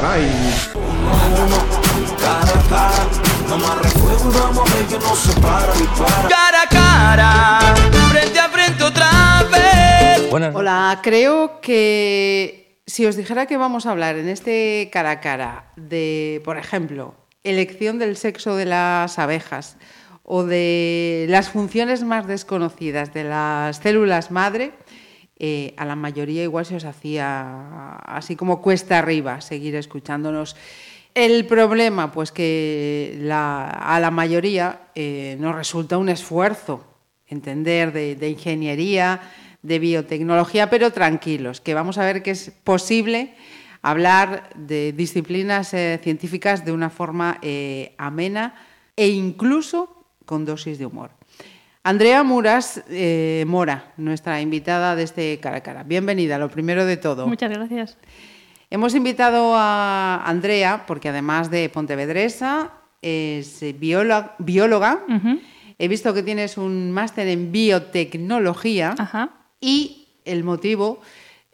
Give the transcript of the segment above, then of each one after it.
caray. Cara a cara, frente a frente otra vez. Buenas Hola, creo que si os dijera que vamos a hablar en este cara a cara de, por ejemplo, elección del sexo de las abejas o de las funciones más desconocidas de las células madre, eh, a la mayoría igual se os hacía así como cuesta arriba seguir escuchándonos. El problema, pues que a la mayoría eh, nos resulta un esfuerzo entender de, de ingeniería, de biotecnología, pero tranquilos, que vamos a ver que es posible hablar de disciplinas eh, científicas de una forma eh, amena e incluso con dosis de humor. Andrea Muras eh, Mora, nuestra invitada de este cara a cara. Bienvenida, lo primero de todo. Muchas gracias. Hemos invitado a Andrea porque además de pontevedresa es eh, bióloga. He visto que tienes un máster en biotecnología Ajá. y el motivo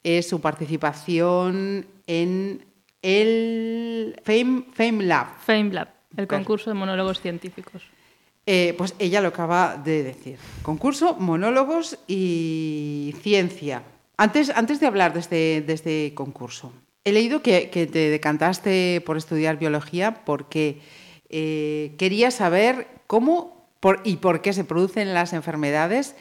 es su participación en el Fame, Fame Lab. FameLab, el Claro. concurso de monólogos científicos. Eh, pues ella lo acaba de decir. Concurso, monólogos y ciencia. Antes, antes de hablar de este, de este concurso, he leído que, que te decantaste por estudiar biología porque eh, querías saber cómo por- y por qué se producen las enfermedades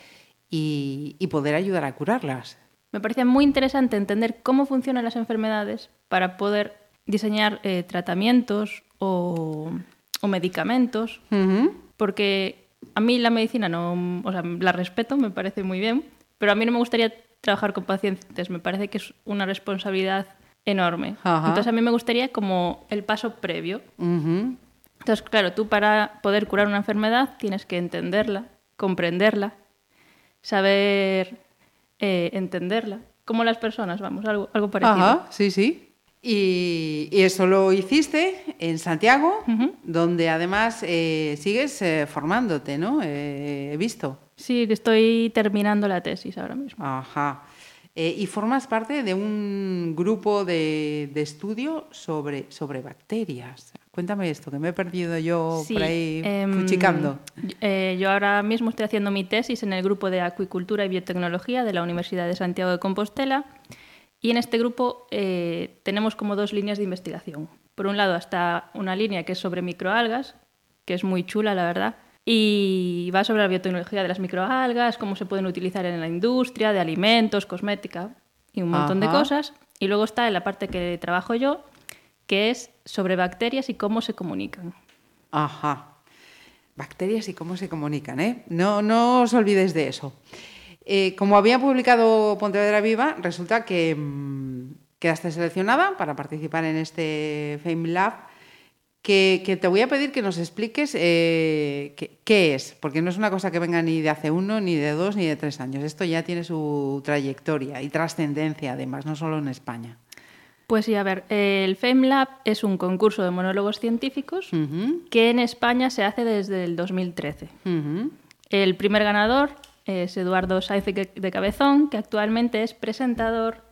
y, y poder ayudar a curarlas. Me parece muy interesante entender cómo funcionan las enfermedades para poder diseñar eh, tratamientos o, o medicamentos. Porque a mí la medicina no, o sea, la respeto, me parece muy bien, pero a mí no me gustaría trabajar con pacientes, me parece que es una responsabilidad enorme. Ajá. Entonces a mí me gustaría como el paso previo. Entonces, claro, tú para poder curar una enfermedad tienes que entenderla, comprenderla, saber eh, entenderla, como las personas, vamos, algo, algo parecido. Ajá, sí, sí. Y, y eso lo hiciste en Santiago, donde además eh, sigues eh, formándote, ¿no? Eh, he visto. Sí, que estoy terminando la tesis ahora mismo. Ajá. Eh, y formas parte de un grupo de, de estudio sobre, sobre bacterias. Cuéntame esto, que me he perdido yo Sí, por ahí em, cuchicando. eh, yo ahora mismo estoy haciendo mi tesis en el grupo de acuicultura y biotecnología de la Universidad de Santiago de Compostela y en este grupo eh, tenemos como dos líneas de investigación. Por un lado está una línea que es sobre microalgas, que es muy chula, la verdad, y va sobre la biotecnología de las microalgas, cómo se pueden utilizar en la industria, de alimentos, cosmética y un montón de Ajá. cosas. Y luego está en la parte que trabajo yo, que es sobre bacterias y cómo se comunican. Ajá. Bacterias y cómo se comunican, ¿eh? No, no os olvidéis de eso. Eh, como había publicado Pontevedra Viva, resulta que mm, quedaste seleccionada para participar en este Fame Lab, que, que te voy a pedir que nos expliques eh, qué, qué es, porque no es una cosa que venga ni de hace uno, ni de dos, ni de tres años. Esto ya tiene su trayectoria y trascendencia, además, no solo en España. Pues sí, a ver, el FameLab es un concurso de monólogos científicos que en España se hace desde el 2013. ujú. El primer ganador es Eduardo Saiz de Cabezón, que actualmente es presentador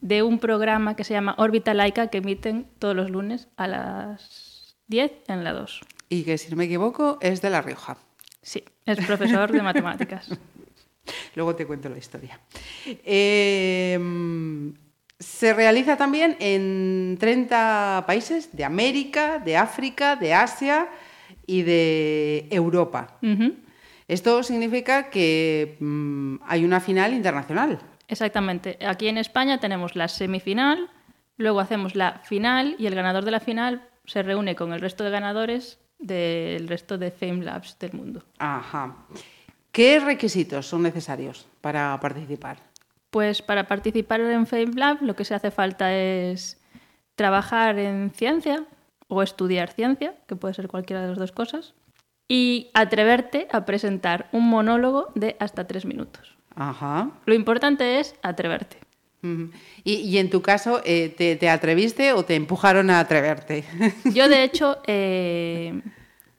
de un programa que se llama Órbita Laica, que emiten todos los lunes a las 10 en la 2. Y que, si no me equivoco, es de La Rioja. Sí, es profesor de matemáticas. Luego te cuento la historia. Eh, se realiza también en 30 países de América, de África, de Asia y de Europa. Esto significa que mm, hay una final internacional. Exactamente. Aquí en España tenemos la semifinal, luego hacemos la final y el ganador de la final se reúne con el resto de ganadores del resto de Fame Labs del mundo. Ajá. ¿Qué requisitos son necesarios para participar? Pues para participar en Fame Lab lo que se hace falta es trabajar en ciencia o estudiar ciencia, que puede ser cualquiera de las dos cosas, y atreverte a presentar un monólogo de hasta tres minutos. Ajá. Lo importante es atreverte. Y, y en tu caso, eh, ¿te, te atreviste o te empujaron a atreverte? Yo, de hecho, eh,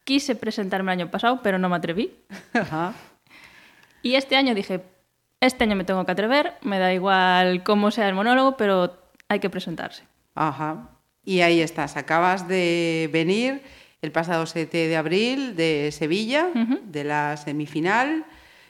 quise presentarme el año pasado, pero no me atreví. Ajá. Y este año dije, este año me tengo que atrever, me da igual cómo sea el monólogo, pero hay que presentarse. Ajá. Y ahí estás, acabas de venir el pasado 7 de abril de Sevilla, de la semifinal.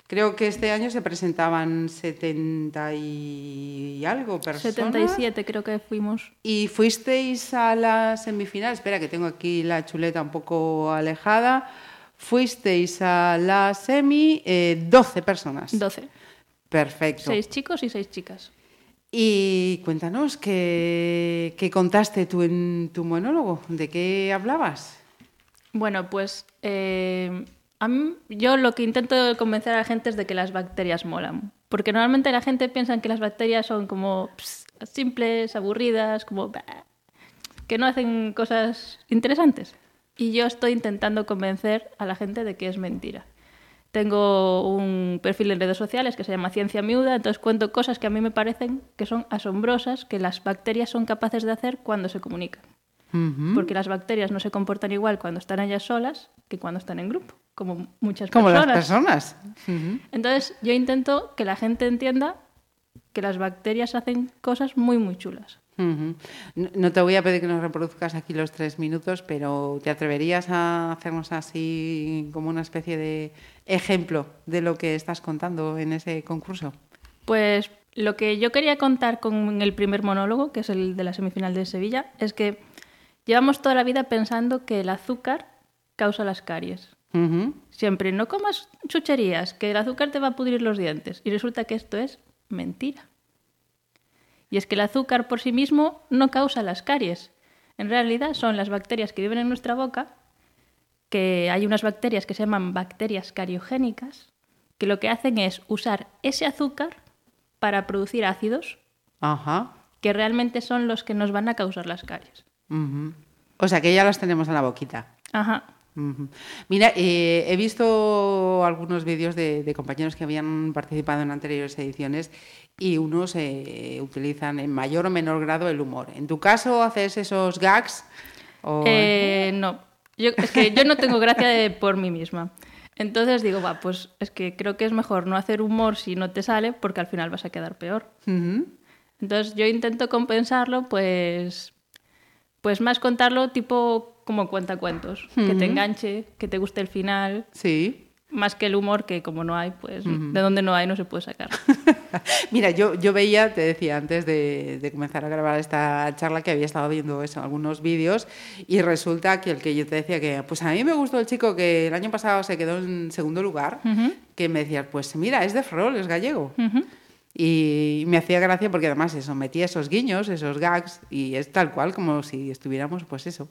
Creo que este año se presentaban 70 y algo personas. 77 creo que fuimos. Y fuisteis a la semifinal, espera que tengo aquí la chuleta un poco alejada. Fuisteis a la semi eh, 12 personas. 12. Perfecto. Seis chicos y seis chicas. Y cuéntanos, ¿qué, qué contaste tú en tu monólogo? ¿De qué hablabas? Bueno, pues eh, a mí, yo lo que intento convencer a la gente es de que las bacterias molan. Porque normalmente la gente piensa que las bacterias son como simples, aburridas, como que no hacen cosas interesantes. Y yo estoy intentando convencer a la gente de que es mentira. Tengo un perfil en redes sociales que se llama Ciencia Miuda, entonces cuento cosas que a mí me parecen que son asombrosas, que las bacterias son capaces de hacer cuando se comunican. Porque las bacterias no se comportan igual cuando están ellas solas que cuando están en grupo, como muchas Como las personas. personas. Entonces yo intento que la gente entienda que las bacterias hacen cosas muy, muy chulas. No te voy a pedir que nos reproduzcas aquí los tres minutos, pero ¿te atreverías a hacernos así como una especie de ejemplo de lo que estás contando en ese concurso? Pues lo que yo quería contar con el primer monólogo, que es el de la semifinal de Sevilla, es que llevamos toda la vida pensando que el azúcar causa las caries. Siempre, no comas chucherías, que el azúcar te va a pudrir los dientes. Y resulta que esto es mentira. Y es que el azúcar por sí mismo no causa las caries. En realidad son las bacterias que viven en nuestra boca, que hay unas bacterias que se llaman bacterias cariogénicas, que lo que hacen es usar ese azúcar para producir ácidos Ajá. que realmente son los que nos van a causar las caries. O sea que ya las tenemos en la boquita. Ajá. Mira, eh, he visto algunos vídeos de, de compañeros que habían participado en anteriores ediciones y unos eh, utilizan en mayor o menor grado el humor. ¿En tu caso haces esos gags? O... Eh, no, yo, es que yo no tengo gracia de por mí misma. Entonces digo, va, pues es que creo que es mejor no hacer humor si no te sale porque al final vas a quedar peor. Entonces yo intento compensarlo, pues, pues más contarlo tipo como cuentacuentos, que te enganche, que te guste el final, Sí. más que el humor que como no hay, pues de donde no hay no se puede sacar. Mira, yo, yo veía, te decía antes de, de comenzar a grabar esta charla que había estado viendo eso, algunos vídeos y resulta que el que yo te decía que, pues a mí me gustó el chico que el año pasado se quedó en segundo lugar, que me decías, pues mira, es de Ferrol, es gallego. Ujú. Y me hacía gracia porque además eso, metía esos guiños, esos gags, y es tal cual como si estuviéramos, pues eso,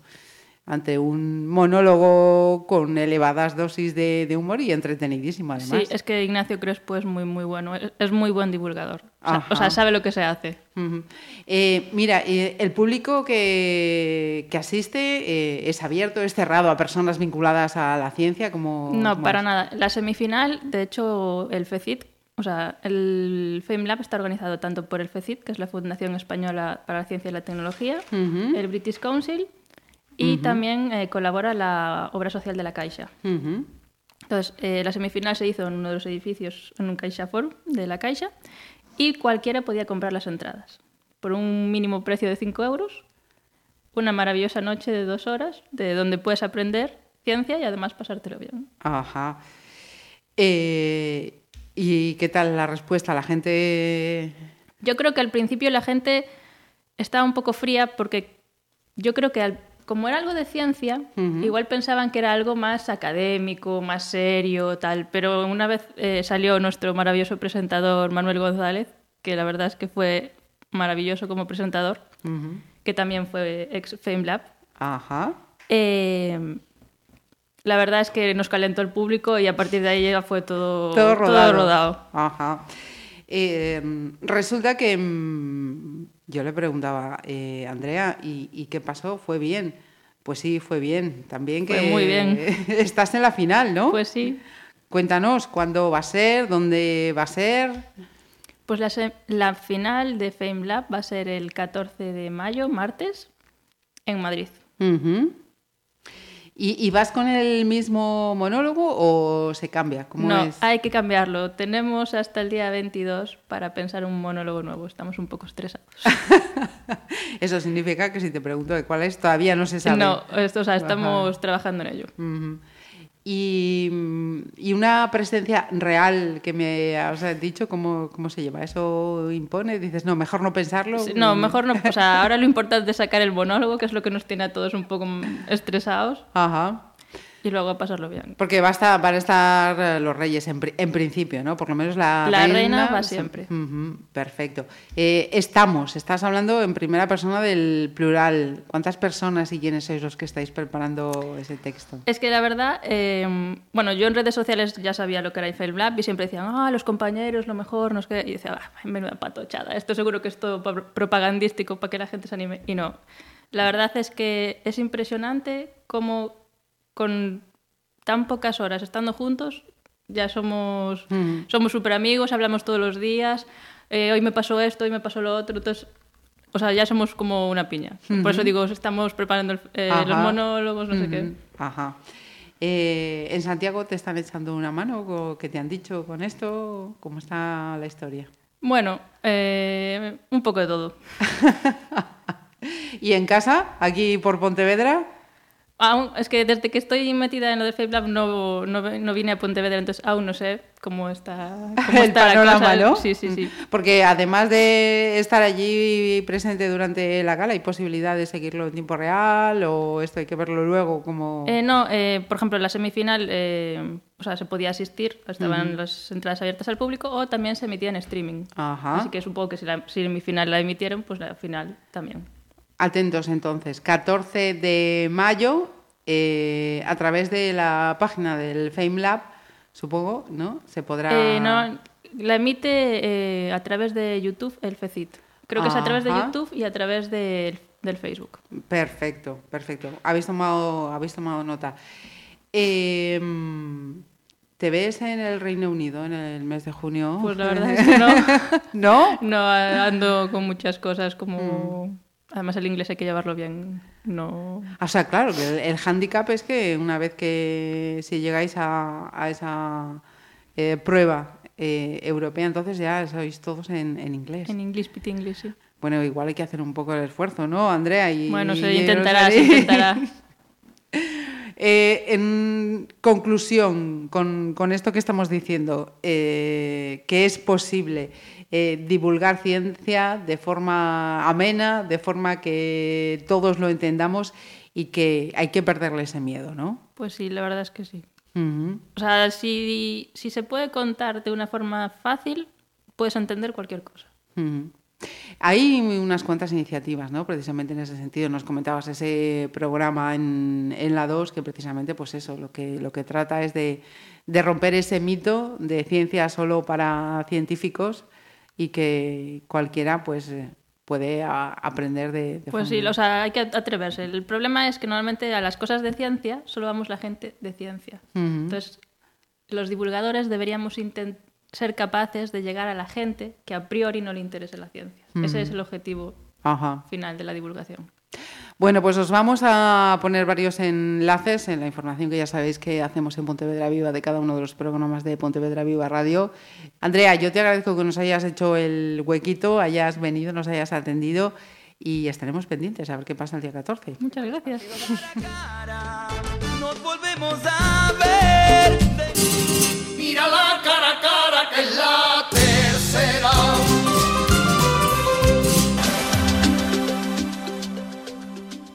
ante un monólogo con elevadas dosis de, de humor y entretenidísimo además. Sí, es que Ignacio Crespo es muy, muy bueno, es, es muy buen divulgador. O sea, o sea, sabe lo que se hace. Ujú. Eh, mira, eh, el público que, que asiste eh, es abierto, es cerrado a personas vinculadas a la ciencia, como No, para nada. La semifinal, de hecho, el FECIT, o sea, el FameLab está organizado tanto por el FECIT, que es la Fundación Española para la Ciencia y la Tecnología, el British Council, y también eh, colabora la Obra Social de la Caixa. Entonces, eh, la semifinal se hizo en uno de los edificios, en un Caixa Forum de la Caixa, y cualquiera podía comprar las entradas por un mínimo precio de 5 euros. Una maravillosa noche de dos horas, de donde puedes aprender ciencia y además pasártelo bien. Ajá. Eh, ¿Y qué tal la respuesta? La gente... Yo creo que al principio la gente estaba un poco fría porque yo creo que al- como era algo de ciencia, igual pensaban que era algo más académico, más serio, tal. Pero una vez eh, salió nuestro maravilloso presentador Manuel González, que la verdad es que fue maravilloso como presentador, que también fue ex FameLab. Ajá. Eh, la verdad es que nos calentó el público y a partir de ahí ya fue todo, Todo rodado. rodado. Ajá. Eh, resulta que mm, yo le preguntaba, eh, Andrea, ¿y, y qué pasó? ¿Fue bien? Pues sí, fue bien. También que Fue muy bien. estás en la final, ¿no? Pues sí. Cuéntanos, ¿cuándo va a ser? ¿Dónde va a ser? Pues la, la final de FameLab va a ser el 14 de mayo, martes, en Madrid. Ujú. ¿Y, y vas con el mismo monólogo o se cambia? ¿Cómo no, es? hay que cambiarlo. Tenemos hasta el día 22 para pensar un monólogo nuevo. Estamos un poco estresados. Eso significa que si te pregunto de cuál es, todavía no se sabe. no, esto, o sea, Ajá. estamos trabajando en ello. Y, mm, y una presencia real que me has dicho, ¿cómo, ¿cómo se lleva? ¿Eso impone? Dices, no, mejor no pensarlo. Sí, No, mejor no. O sea, ahora lo importante es sacar el monólogo, que es lo que nos tiene a todos un poco estresados, Ajá. Y luego pasarlo bien. Porque va a estar, van a estar eh, los reyes en, en principio, ¿no? Por lo menos la, La reina, reina va siempre. Ujú, perfecto. Eh, estamos, estás hablando en primera persona del plural. ¿Cuántas personas y quiénes sois los que estáis preparando ese texto? Es que la verdad, eh, bueno, yo en redes sociales ya sabía lo que era Lab y siempre decían, ah, los compañeros, lo mejor, no sé qué. Y decía, ah, menuda patochada, esto seguro que es todo pa- propagandístico para que la gente se anime. Y no. La verdad es que es impresionante cómo con tan pocas horas estando juntos ya somos Ujú. somos súper amigos, hablamos todos los días, eh, hoy me pasó esto, hoy me pasó lo otro, entonces... O sea, ya somos como una piña. Por eso digo, estamos preparando el- eh, los monólogos, no sé qué. Ajá. Eh, ¿En Santiago te están echando una mano? ¿Qué te han dicho con esto? ¿Cómo está la historia? Bueno, eh, un poco de todo. ¿Y en casa, aquí por Pontevedra? Aún, es que desde que estoy metida en lo de FabeLab no, no, no vine a Pontevedra, entonces aún no sé cómo está, cómo el está la cosa. ¿no? Sí, sí, sí. Porque además de estar allí presente durante la gala, ¿hay posibilidad de seguirlo en tiempo real o esto hay que verlo luego como... Eh, no, eh, por ejemplo, en la semifinal eh, o sea, se podía asistir, estaban las entradas abiertas al público o también se emitía en streaming. Ajá. Así que supongo que si la si semifinal la emitieron, pues la final también. Atentos entonces, 14 de mayo, eh, a través de la página del Fame Lab, supongo, ¿no? Se podrá... Eh, no, la emite eh, a través de YouTube el FECIT. Creo que es a través de. YouTube y a través del- del Facebook. Perfecto, perfecto. Habéis tomado, habéis tomado nota. Eh, ¿Te ves en el Reino Unido en el mes de junio? Pues la verdad es que no. ¿No? No ando con muchas cosas como... Mm. Además el inglés hay que llevarlo bien. No... O sea, claro, que el, el hándicap es que una vez que si llegáis a, a esa eh, prueba eh, europea, entonces ya sois todos en, en inglés. En inglés, pit inglés, sí. Bueno, igual hay que hacer un poco el esfuerzo, ¿no, Andrea? Y, Bueno, se y intentará, se intentará. Eh, en conclusión, con, con esto que estamos diciendo, eh, que es posible eh, divulgar ciencia de forma amena, de forma que todos lo entendamos y que hay que perderle ese miedo, ¿no? Pues sí, la verdad es que sí. O sea, si, si se puede contar de una forma fácil, puedes entender cualquier cosa. Hay unas cuantas iniciativas, ¿no? Precisamente en ese sentido. Nos comentabas ese programa en, en la 2 que precisamente, pues eso, lo que, lo que trata es de, de romper ese mito de ciencia solo para científicos y que cualquiera, pues, eh, puede a- aprender de, de Pues sí, o sea, hay que atreverse. El problema es que normalmente a las cosas de ciencia solo vamos la gente de ciencia. Entonces, los divulgadores deberíamos ser capaces de llegar a la gente que a priori no le interese la ciencia. Ese es el objetivo Ajá. final de la divulgación. Bueno, pues os vamos a poner varios enlaces en la información que ya sabéis que hacemos en Pontevedra Viva de cada uno de los programas de Pontevedra Viva Radio. Andrea, yo te agradezco que nos hayas hecho el huequito, hayas venido, nos hayas atendido y estaremos pendientes a ver qué pasa el día 14. Muchas gracias. cara, nos volvemos a ver.